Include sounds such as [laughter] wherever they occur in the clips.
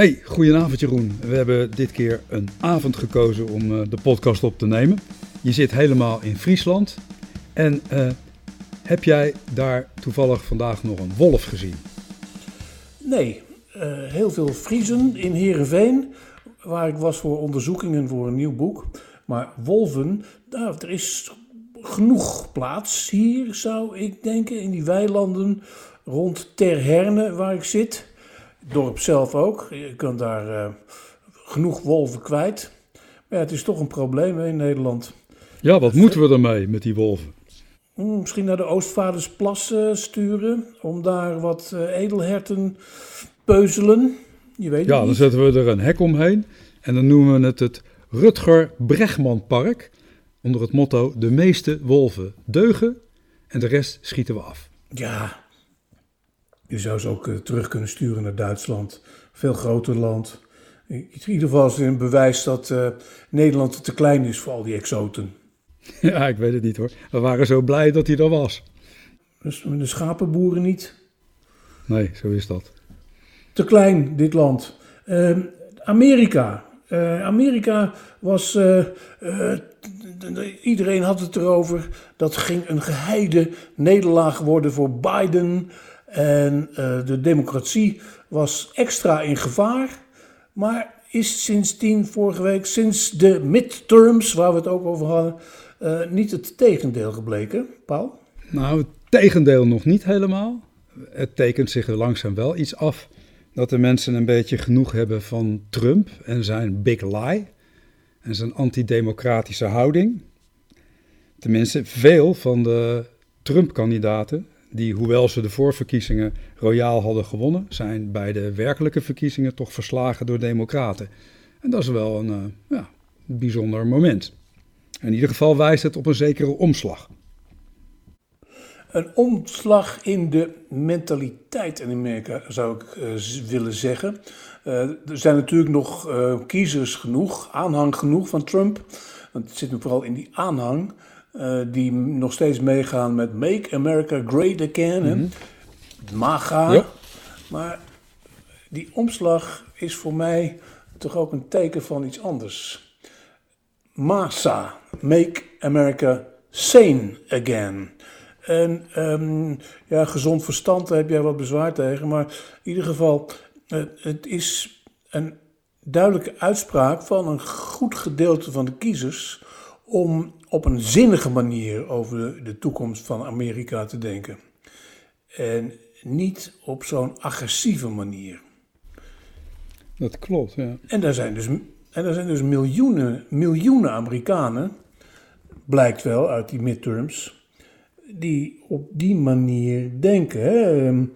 Hey, goedenavond Jeroen. We hebben dit keer een avond gekozen om uh, de podcast op te nemen. Je zit helemaal in Friesland. En uh, heb jij daar toevallig vandaag nog een wolf gezien? Nee, uh, heel veel Friesen in Heerenveen, waar ik was voor onderzoekingen voor een nieuw boek. Maar wolven, nou, er is genoeg plaats hier, zou ik denken, in die weilanden rond Terherne, waar ik zit. Dorp zelf ook. Je kunt daar uh, genoeg wolven kwijt. Maar ja, het is toch een probleem hè, in Nederland. Ja, wat moeten we ermee met die wolven? Hmm, misschien naar de Oostvaardersplas uh, sturen om daar wat uh, edelherten peuzelen. Je weet ja, dan zetten we er een hek omheen en dan noemen we het het Rutger Bregman Park. Onder het motto: de meeste wolven deugen en de rest schieten we af. Ja, je zou ze ook uh, terug kunnen sturen naar Duitsland. Veel groter land. In ieder geval is het een bewijs dat uh, Nederland te klein is voor al die exoten. [laughs] Ja, ik weet het niet hoor. We waren zo blij dat hij er was. Dus de schapenboeren niet? Nee, zo is dat. Te klein, dit land. Uh, Amerika. Uh, Amerika was. Uh, iedereen had het erover. Dat ging een geheide nederlaag worden voor Biden. En de democratie was extra in gevaar. Maar is sindsdien, vorige week, sinds de midterms, waar we het ook over hadden, niet het tegendeel gebleken, Paul? Nou, het tegendeel nog niet helemaal. Het tekent zich er langzaam wel iets af dat de mensen een beetje genoeg hebben van Trump en zijn big lie en zijn antidemocratische houding. Tenminste, veel van de Trump-kandidaten, die hoewel ze de voorverkiezingen royaal hadden gewonnen, zijn bij de werkelijke verkiezingen toch verslagen door democraten. En dat is wel een uh, ja, bijzonder moment. In ieder geval wijst het op een zekere omslag een omslag in de mentaliteit in Amerika, zou ik uh, willen zeggen. Uh, er zijn natuurlijk nog kiezers genoeg, aanhang genoeg van Trump. Want het zit nu vooral in die aanhang, die nog steeds meegaan met Make America Great Again, mm -hmm. MAGA. Ja. Maar die omslag is voor mij toch ook een teken van iets anders. MASA, Make America Sane Again. En um, ja, gezond verstand, daar heb jij wat bezwaar tegen. Maar in ieder geval, het, het is een duidelijke uitspraak van een goed gedeelte van de kiezers om op een zinnige manier over de toekomst van Amerika te denken. En niet op zo'n agressieve manier. Dat klopt, ja. En daar zijn dus, en daar zijn dus miljoenen, miljoenen Amerikanen, blijkt wel uit die midterms, die op die manier denken. Hè. Um,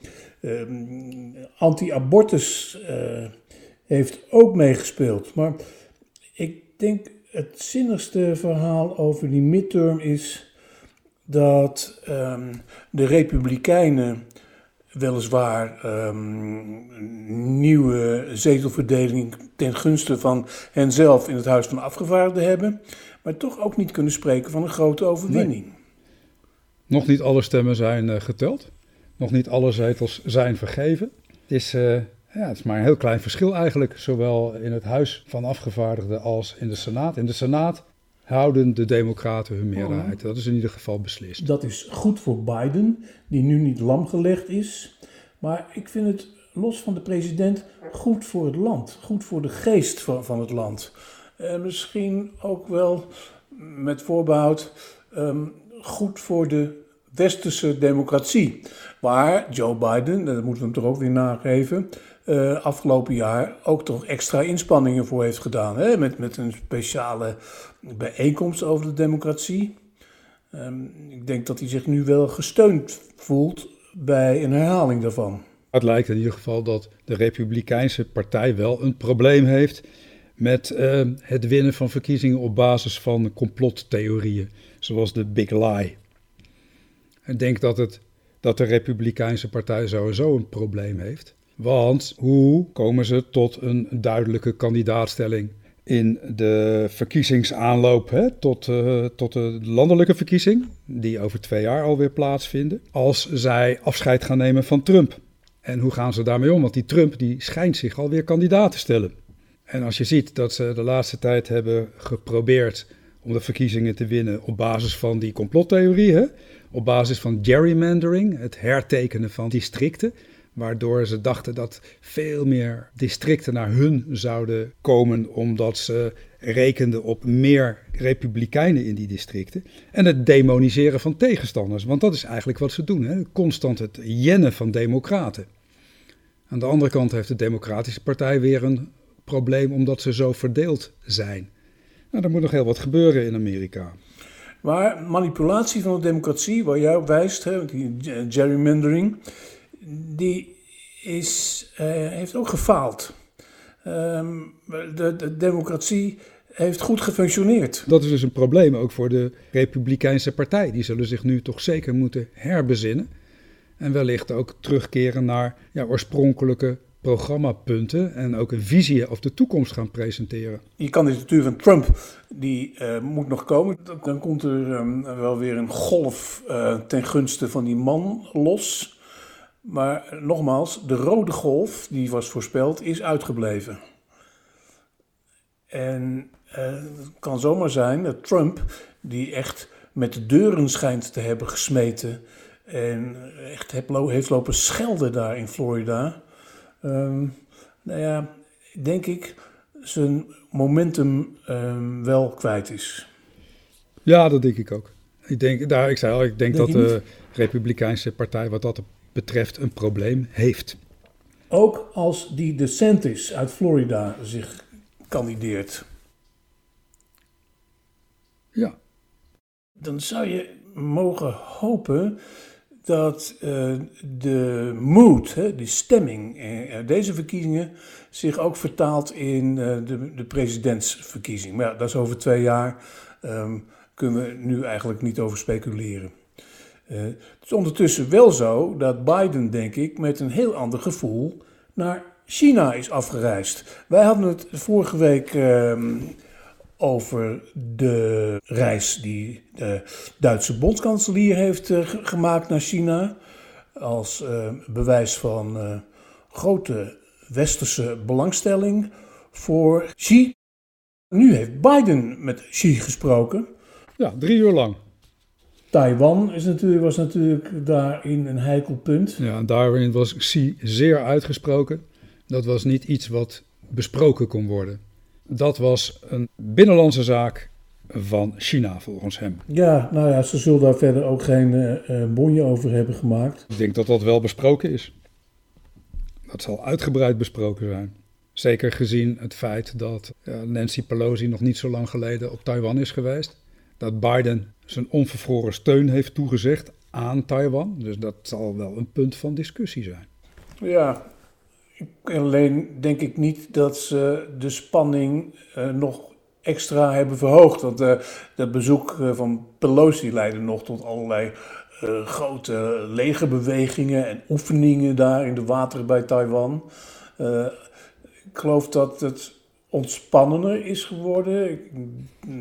Anti-abortus uh, heeft ook meegespeeld. Maar ik denk het zinnigste verhaal over die midterm is dat um, de Republikeinen weliswaar um, nieuwe zetelverdeling ten gunste van henzelf in het Huis van Afgevaardigden hebben, maar toch ook niet kunnen spreken van een grote overwinning. Nee. Nog niet alle stemmen zijn uh, geteld. Nog niet alle zetels zijn vergeven. Het is, uh, ja, het is maar een heel klein verschil eigenlijk, zowel in het Huis van Afgevaardigden als in de Senaat. In de Senaat houden de Democraten hun meerderheid. Dat is in ieder geval beslist. Dat is goed voor Biden, die nu niet lamgelegd is. Maar ik vind het, los van de president, goed voor het land. Goed voor de geest van, van het land. En misschien ook wel met voorbehoud um, goed voor de westerse democratie. Waar Joe Biden, dat moeten we hem toch ook weer nageven, uh, afgelopen jaar ook toch extra inspanningen voor heeft gedaan. Hè? Met, met een speciale bijeenkomst over de democratie. Um, ik denk dat hij zich nu wel gesteund voelt bij een herhaling daarvan. Het lijkt in ieder geval dat de Republikeinse Partij wel een probleem heeft met uh, het winnen van verkiezingen op basis van complottheorieën, zoals de Big Lie. Ik denk dat, het, dat de Republikeinse Partij sowieso een probleem heeft. Want hoe komen ze tot een duidelijke kandidaatstelling in de verkiezingsaanloop hè, tot, uh, tot de landelijke verkiezing, die over twee jaar alweer plaatsvinden, als zij afscheid gaan nemen van Trump? En hoe gaan ze daarmee om? Want die Trump die schijnt zich alweer kandidaat te stellen. En als je ziet dat ze de laatste tijd hebben geprobeerd om de verkiezingen te winnen op basis van die complottheorieën, op basis van gerrymandering, het hertekenen van districten, waardoor ze dachten dat veel meer districten naar hun zouden komen omdat ze rekenden op meer republikeinen in die districten. En het demoniseren van tegenstanders, want dat is eigenlijk wat ze doen, hè? constant het jennen van democraten. Aan de andere kant heeft de Democratische Partij weer een probleem omdat ze zo verdeeld zijn. Nou, er moet nog heel wat gebeuren in Amerika. Maar manipulatie van de democratie, waar jij op wijst, hè, gerrymandering, die is, uh, heeft ook gefaald. Um, de, de, democratie heeft goed gefunctioneerd. Dat is dus een probleem ook voor de Republikeinse Partij. Die zullen zich nu toch zeker moeten herbezinnen. En wellicht ook terugkeren naar ja, oorspronkelijke programmapunten en ook een visie of de toekomst gaan presenteren. Die kandidatuur van Trump die uh, moet nog komen. Dan komt er um, wel weer een golf uh, ten gunste van die man los. Maar nogmaals, de rode golf die was voorspeld is uitgebleven. En uh, het kan zomaar zijn dat Trump, die echt met de deuren schijnt te hebben gesmeten en echt heeft lopen schelden daar in Florida, um, nou ja, denk ik, zijn momentum um, wel kwijt is. Ja, dat denk ik ook. Ik denk, daar, ik zei al, ik denk, denk dat de Republikeinse Partij wat dat betreft een probleem heeft. Ook als die DeSantis uit Florida zich kandideert. Ja. Dan zou je mogen hopen dat uh, de mood, hè, die stemming, uh, deze verkiezingen zich ook vertaalt in uh, de, de presidentsverkiezing. Maar ja, dat is over twee jaar, um, kunnen we nu eigenlijk niet over speculeren. Het is ondertussen wel zo dat Biden, denk ik, met een heel ander gevoel naar China is afgereisd. Wij hadden het vorige week ehm, over de reis die de Duitse bondskanselier heeft uh, gemaakt naar China. Als uh, bewijs van uh, grote westerse belangstelling voor Xi. Nu heeft Biden met Xi gesproken. Ja, drie uur lang. Taiwan is natuurlijk, was natuurlijk daarin een heikel punt. Ja, daarin was Xi zeer uitgesproken. Dat was niet iets wat besproken kon worden. Dat was een binnenlandse zaak van China, volgens hem. Ja, nou ja, ze zullen daar verder ook geen uh, bonje over hebben gemaakt. Ik denk dat dat wel besproken is. Dat zal uitgebreid besproken zijn. Zeker gezien het feit dat Nancy Pelosi nog niet zo lang geleden op Taiwan is geweest. Dat Biden zijn onvervroren steun heeft toegezegd aan Taiwan. Dus dat zal wel een punt van discussie zijn. Ja, Alleen denk ik niet dat ze de spanning uh, nog extra hebben verhoogd. Want uh, dat bezoek uh, van Pelosi leidde nog tot allerlei grote legerbewegingen en oefeningen daar in de wateren bij Taiwan. ik geloof dat het ontspannender is geworden. Ik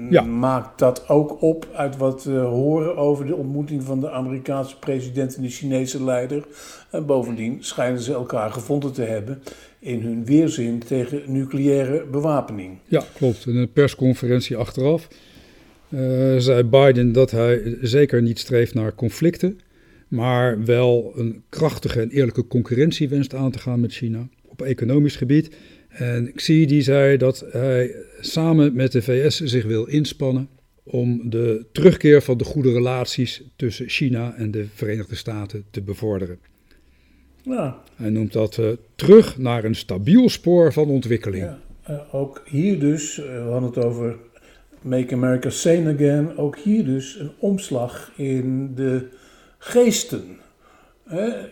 ja. maak dat ook op uit wat we horen over de ontmoeting van de Amerikaanse president en de Chinese leider. En bovendien schijnen ze elkaar gevonden te hebben in hun weerzin tegen nucleaire bewapening. Ja, klopt. In een persconferentie achteraf uh, zei Biden dat hij zeker niet streeft naar conflicten, maar wel een krachtige en eerlijke concurrentie wenst aan te gaan met China op economisch gebied. En Xi die zei dat hij samen met de VS zich wil inspannen om de terugkeer van de goede relaties tussen China en de Verenigde Staten te bevorderen. Ja. Hij noemt dat uh, terug naar een stabiel spoor van ontwikkeling. Ja, uh, ook hier dus, uh, we hadden het over Make America Sane Again, ook hier dus een omslag in de geesten.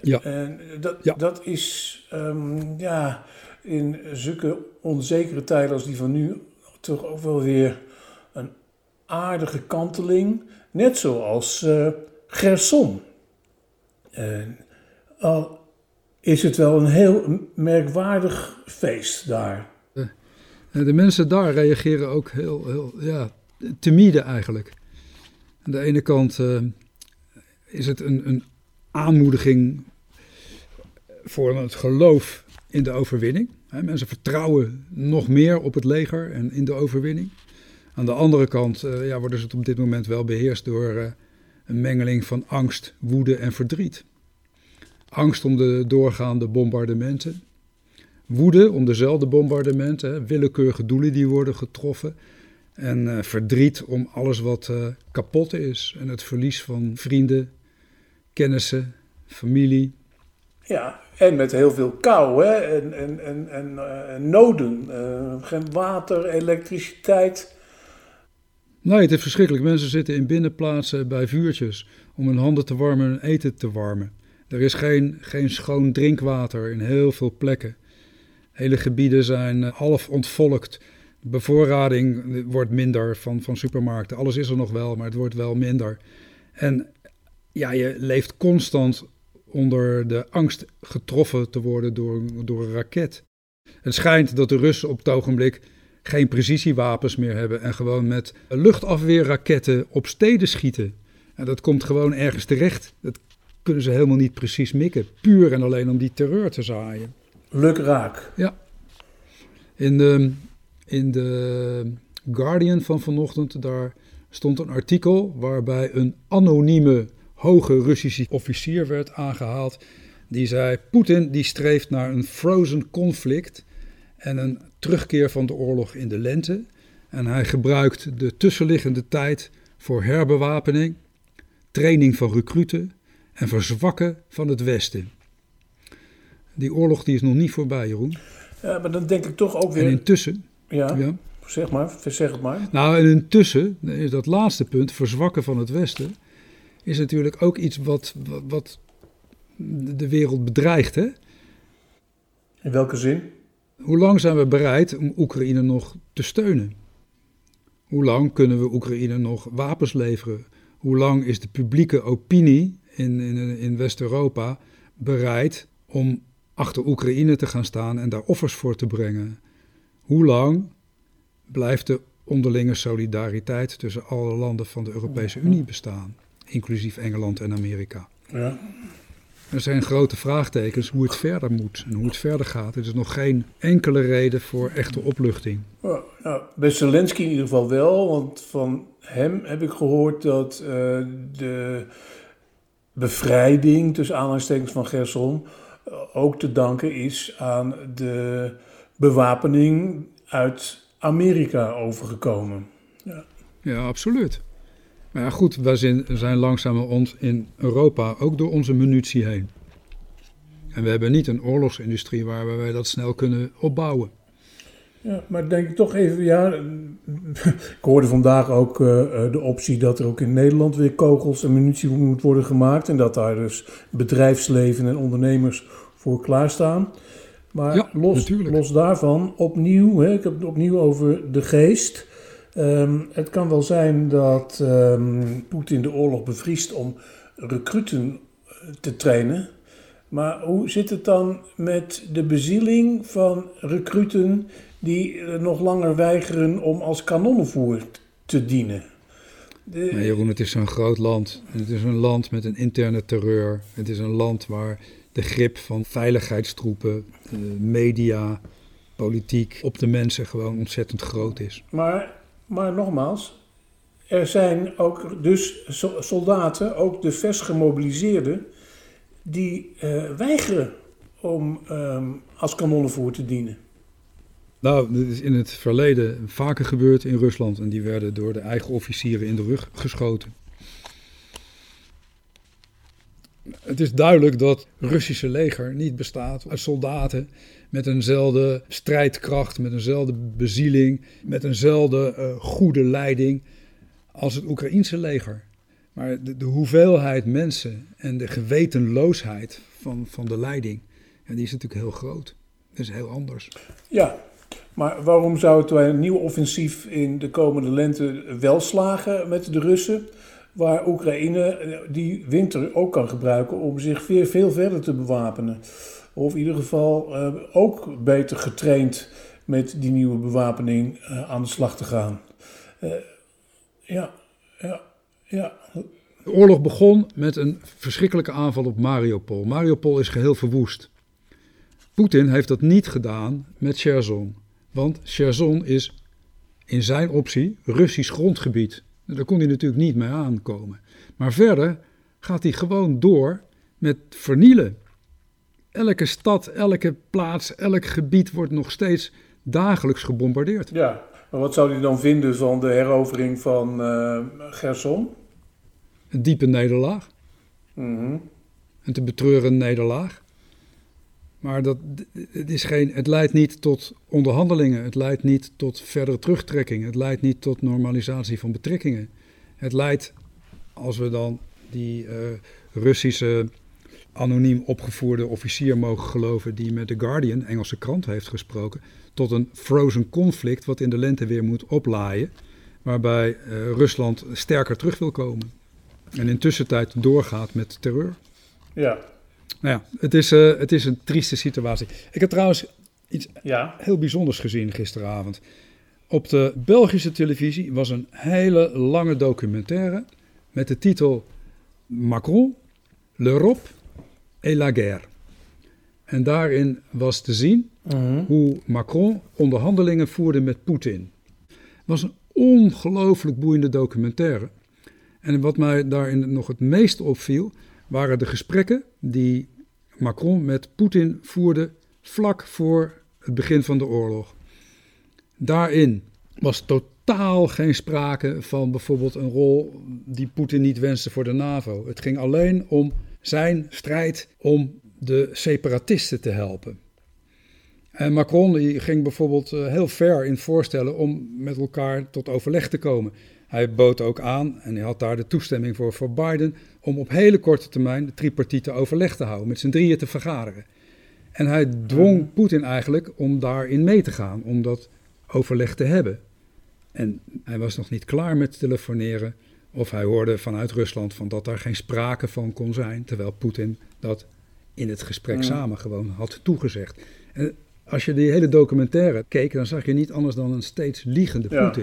Ja. En dat, ja. dat is, um, ja, in zulke onzekere tijden als die van nu toch ook wel weer een aardige kanteling. Net zoals uh, Gerson. al is het wel een heel merkwaardig feest daar. De mensen daar reageren ook heel, heel ja, timide eigenlijk. Aan de ene kant is het een, een aanmoediging voor het geloof in de overwinning. Mensen vertrouwen nog meer op het leger en in de overwinning. Aan de andere kant uh, ja, worden ze op dit moment wel beheerst door uh, een mengeling van angst, woede en verdriet. Angst om de doorgaande bombardementen. Woede om dezelfde bombardementen, willekeurige doelen die worden getroffen. En uh, verdriet om alles wat kapot is en het verlies van vrienden, kennissen, familie. Ja, en met heel veel kou hè? en, en, en, en uh, noden. Uh, geen water, elektriciteit. Nee, het is verschrikkelijk. Mensen zitten in binnenplaatsen bij vuurtjes om hun handen te warmen en eten te warmen. Er is geen, geen schoon drinkwater in heel veel plekken. Hele gebieden zijn uh, half ontvolkt. De bevoorrading wordt minder van, van supermarkten. Alles is er nog wel, maar het wordt wel minder. En ja, je leeft constant onder de angst getroffen te worden door, door een raket. Het schijnt dat de Russen op het ogenblik geen precisiewapens meer hebben en gewoon met luchtafweerraketten op steden schieten. En dat komt gewoon ergens terecht. Dat kunnen ze helemaal niet precies mikken. Puur en alleen om die terreur te zaaien. Lukraak. Ja. In de, in de Guardian van vanochtend, daar stond een artikel waarbij een anonieme hoge Russische officier werd aangehaald. Die zei: Poetin die streeft naar een frozen conflict en een terugkeer van de oorlog in de lente. En hij gebruikt de tussenliggende tijd voor herbewapening, training van recruten en verzwakken van het Westen. Die oorlog die is nog niet voorbij, Jeroen. Ja, maar dan denk ik toch ook weer. En intussen. Ja, ja. zeg maar, zeg het maar. Nou, en intussen is dat laatste punt, verzwakken van het Westen is natuurlijk ook iets wat, wat, de wereld bedreigt. Hè? In welke zin? Hoe lang zijn we bereid om Oekraïne nog te steunen? Hoe lang kunnen we Oekraïne nog wapens leveren? Hoe lang is de publieke opinie in, in, in West-Europa bereid om achter Oekraïne te gaan staan en daar offers voor te brengen? Hoe lang blijft de onderlinge solidariteit tussen alle landen van de Europese Unie bestaan? Inclusief Engeland en Amerika. Ja. Er zijn grote vraagtekens hoe het verder moet en hoe het verder gaat. Er is nog geen enkele reden voor echte opluchting. nou, bij Zelensky in ieder geval wel, want van hem heb ik gehoord dat uh, de bevrijding tussen aanhalingstekens van Gerson uh, ook te danken is aan de bewapening uit Amerika overgekomen. Ja, ja absoluut. Maar ja, goed, wij zijn, zijn langzamerhand in Europa ook door onze munitie heen. En we hebben niet een oorlogsindustrie waar wij dat snel kunnen opbouwen. Ja, maar denk ik toch even, ja, [laughs] ik hoorde vandaag ook uh, de optie dat er ook in Nederland weer kogels en munitie moet worden gemaakt. En dat daar dus bedrijfsleven en ondernemers voor klaarstaan. Maar ja, los, los daarvan, opnieuw, hè, ik heb het opnieuw over de geest. Ehm, het kan wel zijn dat um, Poetin de oorlog bevriest om recruten eh, te trainen. Maar hoe zit het dan met de bezieling van recruten die nog langer weigeren om als kanonnenvoer te dienen? De... Jeroen, het is zo'n groot land. Het is een land met een interne terreur. Het is een land waar de grip van veiligheidstroepen, media, politiek op de mensen gewoon ontzettend groot is. Maar maar nogmaals, er zijn ook dus soldaten, ook de vers gemobiliseerden, die uh, weigeren om um, als kanonnenvoer te dienen. Nou, dit is in het verleden vaker gebeurd in Rusland en die werden door de eigen officieren in de rug geschoten. Het is duidelijk dat het Russische leger niet bestaat uit soldaten met eenzelfde strijdkracht, met eenzelfde bezieling, met eenzelfde uh, goede leiding als het Oekraïense leger. Maar de, de, hoeveelheid mensen en de gewetenloosheid van, van de leiding, ja, die is natuurlijk heel groot. Dat is heel anders. Ja, maar waarom zou het een nieuw offensief in de komende lente wel slagen met de Russen? Waar Oekraïne eh, die winter ook kan gebruiken om zich veel, veel verder te bewapenen. Of in ieder geval uh, ook beter getraind met die nieuwe bewapening uh, aan de slag te gaan. Ja, ja, ja. De oorlog begon met een verschrikkelijke aanval op Mariupol. Mariupol is geheel verwoest. Poetin heeft dat niet gedaan met Cherson. Want Cherson is in zijn optie Russisch grondgebied. Daar kon hij natuurlijk niet mee aankomen. Maar verder gaat hij gewoon door met vernielen. Elke stad, elke plaats, elk gebied wordt nog steeds dagelijks gebombardeerd. Ja, maar wat zou hij dan vinden van de herovering van uh, Gerson? Een diepe nederlaag. Mhm. Een te betreuren nederlaag. Maar dat, het, is geen, het leidt niet tot onderhandelingen. Het leidt niet tot verdere terugtrekking. Het leidt niet tot normalisatie van betrekkingen. Het leidt, als we dan die uh, Russische anoniem opgevoerde officier mogen geloven die met The Guardian, Engelse krant, heeft gesproken, tot een frozen conflict wat in de lente weer moet oplaaien, waarbij uh, Rusland sterker terug wil komen. En in tussentijd doorgaat met terreur. Ja. Nou ja, het is, uh, het is een trieste situatie. Ik heb trouwens iets ja. heel bijzonders gezien gisteravond. Op de Belgische televisie was een hele lange documentaire met de titel Macron, l'Europe et la guerre. En daarin was te zien Mhm. hoe Macron onderhandelingen voerde met Poetin. Het was een ongelooflijk boeiende documentaire. En wat mij daarin nog het meest opviel, waren de gesprekken die Macron met Poetin voerde vlak voor het begin van de oorlog. Daarin was totaal geen sprake van bijvoorbeeld een rol die Poetin niet wenste voor de NAVO. Het ging alleen om zijn strijd om de separatisten te helpen. En Macron ging bijvoorbeeld uh, heel ver in voorstellen om met elkaar tot overleg te komen. Hij bood ook aan, en hij had daar de toestemming voor voor Biden, om op hele korte termijn de tripartite overleg te houden, met z'n drieën te vergaderen. En hij dwong Poetin eigenlijk om daarin mee te gaan, om dat overleg te hebben. En hij was nog niet klaar met telefoneren, of hij hoorde vanuit Rusland van dat daar geen sprake van kon zijn, terwijl Poetin dat in het gesprek Ja. samen gewoon had toegezegd. En als je die hele documentaire keek, dan zag je niet anders dan een steeds liegende Ja.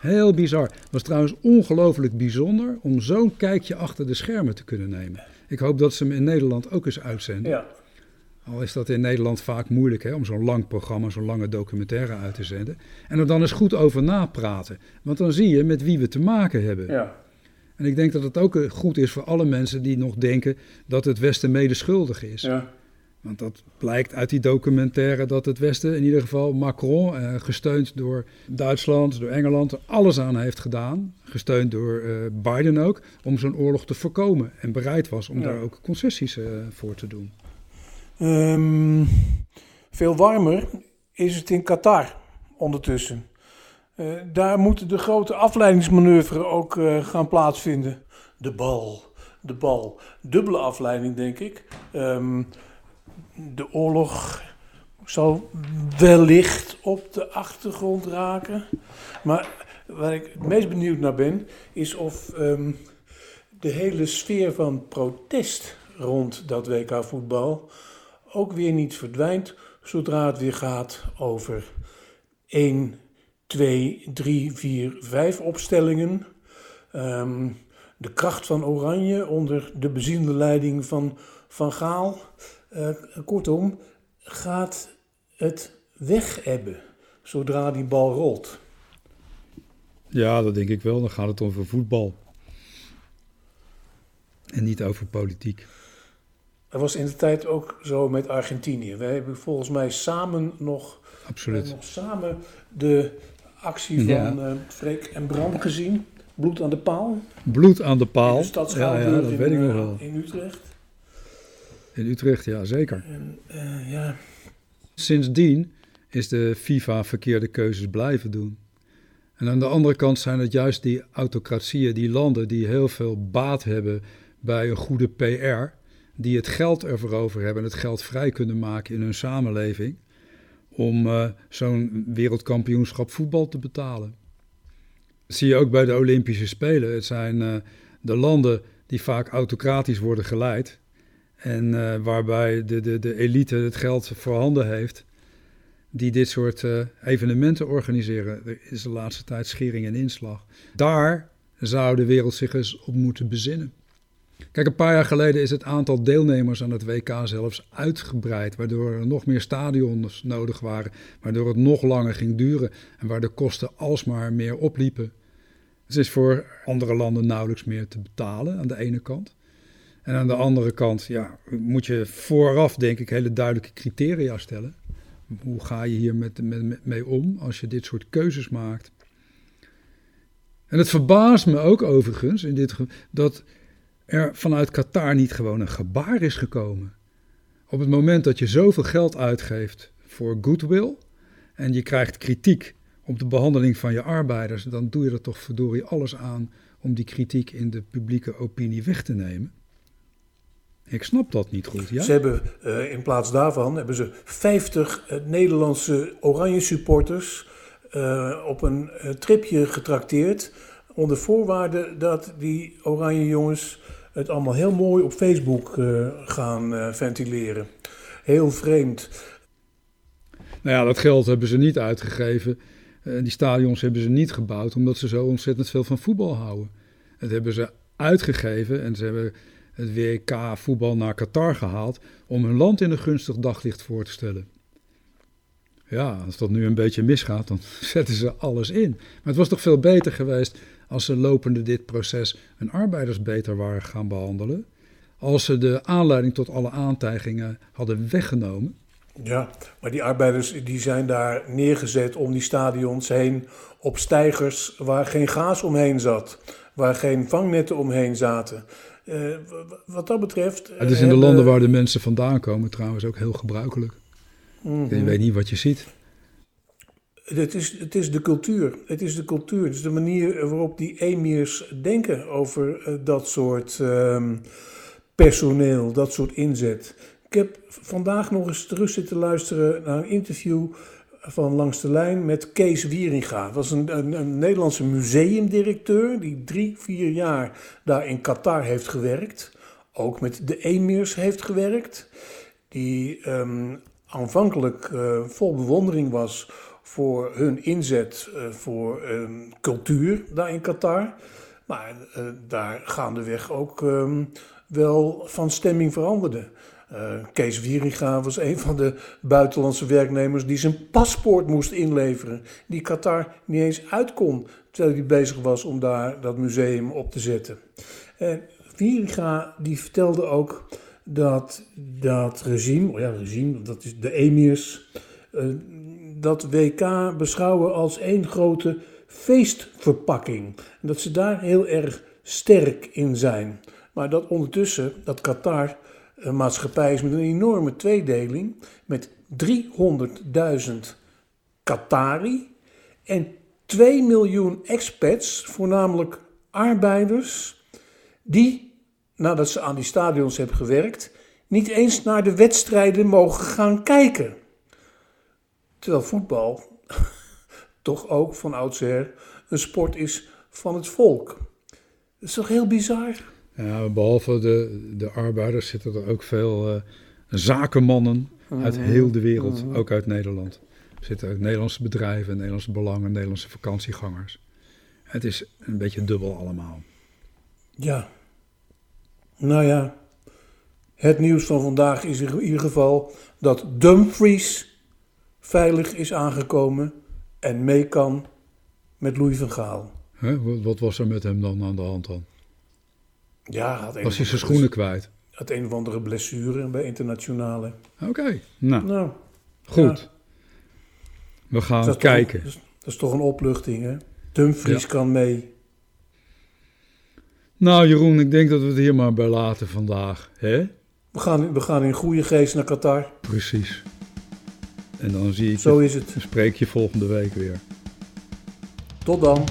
Heel bizar. Het was trouwens ongelooflijk bijzonder om zo'n kijkje achter de schermen te kunnen nemen. Ik hoop dat ze hem in Nederland ook eens uitzenden. Ja. Al is dat in Nederland vaak moeilijk hè, om zo'n lang programma, zo'n lange documentaire uit te zenden. En er dan eens goed over napraten. Want dan zie je met wie we te maken hebben. Ja. En ik denk dat het ook eh, goed is voor alle mensen die nog denken dat het Westen medeschuldig is. Ja. Want dat blijkt uit die documentaire dat het Westen, in ieder geval Macron, eh, gesteund door Duitsland, door Engeland, er alles aan heeft gedaan. Gesteund door eh, Biden ook, om zo'n oorlog te voorkomen. En bereid was om Ja. daar ook concessies eh, voor te doen. Ehm, veel warmer is het in Qatar ondertussen. Daar moet de grote afleidingsmanoeuvre ook gaan plaatsvinden. De bal, de bal. Dubbele afleiding, denk ik. Ehm, de oorlog zal wellicht op de achtergrond raken. Maar waar ik het meest benieuwd naar ben, is of ehm, de hele sfeer van protest rond dat WK voetbal ook weer niet verdwijnt zodra het weer gaat over 1, 2, 3, 4, 5 opstellingen. Ehm, de kracht van Oranje onder de bezielde leiding van Van Gaal. Eh, kortom, gaat het wegebben zodra die bal rolt. Ja, dat denk ik wel. Dan gaat het over voetbal. En niet over politiek. Dat was in de tijd ook zo met Argentinië. We hebben volgens mij samen nog, Absoluut. nog samen de actie van eh, Freek en Bram gezien. Bloed aan de paal. Bloed aan de In paal. de stad ja, ja, dat in, weet ik nog eh, wel. in Utrecht. In Utrecht, ja, zeker. En eh, ja, Sindsdien is de FIFA verkeerde keuzes blijven doen. En aan de andere kant zijn het juist die autocratieën, die landen die heel veel baat hebben bij een goede PR, die het geld ervoor over hebben en het geld vrij kunnen maken in hun samenleving om eh, zo'n wereldkampioenschap voetbal te betalen. Dat zie je ook bij de Olympische Spelen. Het zijn eh, de landen die vaak autocratisch worden geleid en eh, waarbij de, de, de elite het geld voorhanden heeft, die dit soort eh, evenementen organiseren. Er is de laatste tijd schering en inslag. Daar zou de wereld zich eens op moeten bezinnen. Kijk, een paar jaar geleden is het aantal deelnemers aan het WK zelfs uitgebreid, waardoor er nog meer stadions nodig waren, waardoor het nog langer ging duren en waar de kosten alsmaar meer opliepen. Het is voor andere landen nauwelijks meer te betalen aan de ene kant. En aan de andere kant ja, moet je vooraf, denk ik, hele duidelijke criteria stellen. Hoe ga je hier met, met, mee om als je dit soort keuzes maakt? En het verbaast me ook overigens in dit, dat er vanuit Qatar niet gewoon een gebaar is gekomen. Op het moment dat je zoveel geld uitgeeft voor goodwill en je krijgt kritiek op de behandeling van je arbeiders, dan doe je er toch verdorie alles aan om die kritiek in de publieke opinie weg te nemen. Ik snap dat niet goed. Ja? Ze hebben uh, in plaats daarvan hebben ze 50 uh, Nederlandse oranje supporters uh, op een tripje getrakteerd. Onder voorwaarde dat die oranje jongens het allemaal heel mooi op Facebook gaan ventileren. Heel vreemd. Nou ja, dat geld hebben ze niet uitgegeven. die stadions hebben ze niet gebouwd omdat ze zo ontzettend veel van voetbal houden. Dat hebben ze uitgegeven en ze hebben het WK voetbal naar Qatar gehaald om hun land in een gunstig daglicht voor te stellen. Ja, als dat nu een beetje misgaat, dan [laughs] zetten ze alles in. Maar het was toch veel beter geweest als ze lopende dit proces hun arbeiders beter waren gaan behandelen. Als ze de aanleiding tot alle aantijgingen hadden weggenomen. Ja, maar die arbeiders die zijn daar neergezet om die stadions heen op stijgers waar geen gaas omheen zat, waar geen vangnetten omheen zaten. Uh, wat dat betreft. Het is in de landen waar de mensen vandaan komen trouwens ook heel gebruikelijk. Mm Je weet niet wat je ziet. Het is, het is de cultuur. Het is de cultuur. Het is de manier waarop die emirs denken over dat soort uh, personeel, dat soort inzet. Ik heb vandaag nog eens terug zitten luisteren naar een interview van Langs de Lijn met Kees Wieringa. Dat was een, een, Nederlandse museumdirecteur die drie, vier jaar daar in Qatar heeft gewerkt. Ook met de emirs heeft gewerkt. Die um, aanvankelijk uh, vol bewondering was voor hun inzet uh, voor um, cultuur daar in Qatar. Maar uh, daar gaandeweg ook um, wel van stemming veranderde. Uh, Kees Wieringa was een van de buitenlandse werknemers die zijn paspoort moest inleveren. Die Qatar niet eens uit kon, terwijl hij bezig was om daar dat museum op te zetten. En Wieringa die vertelde ook dat dat regime, oh ja regime, dat is de emirs, uh, dat WK beschouwen als één grote feestverpakking. En dat ze daar heel erg sterk in zijn. Maar dat ondertussen, dat Qatar een maatschappij is met een enorme tweedeling. Met 300.000 Qatari en 2 miljoen expats, voornamelijk arbeiders, die, nadat ze aan die stadions hebben gewerkt, niet eens naar de wedstrijden mogen gaan kijken. Terwijl voetbal [laughs] toch ook van oudsher een sport is van het volk. Dat is toch heel bizar? Ja, behalve de, de arbeiders zitten er ook veel uh, zakenmannen uit mhm. heel de wereld, mhm. ook uit Nederland. Er zitten ook Nederlandse bedrijven, Nederlandse belangen, Nederlandse vakantiegangers. Het is een beetje dubbel allemaal. Ja. Nou ja, het nieuws van vandaag is in ieder geval dat Dumfries veilig is aangekomen en mee kan met Louis van Gaal. Wat was er met hem dan aan de hand dan? Ja, had Was hij zijn schoenen kwijt? Had een of andere blessure bij internationale. Oké, nou. nou. Goed. We gaan kijken. dat, is, toch een opluchting, hè? Dumfries kan mee. Nou, Jeroen, ik denk dat we het hier maar bij laten vandaag. Hè? We, gaan, we gaan in goede geest naar Qatar. Precies. En dan zie ik Zo is het. spreek je volgende week weer. Tot dan.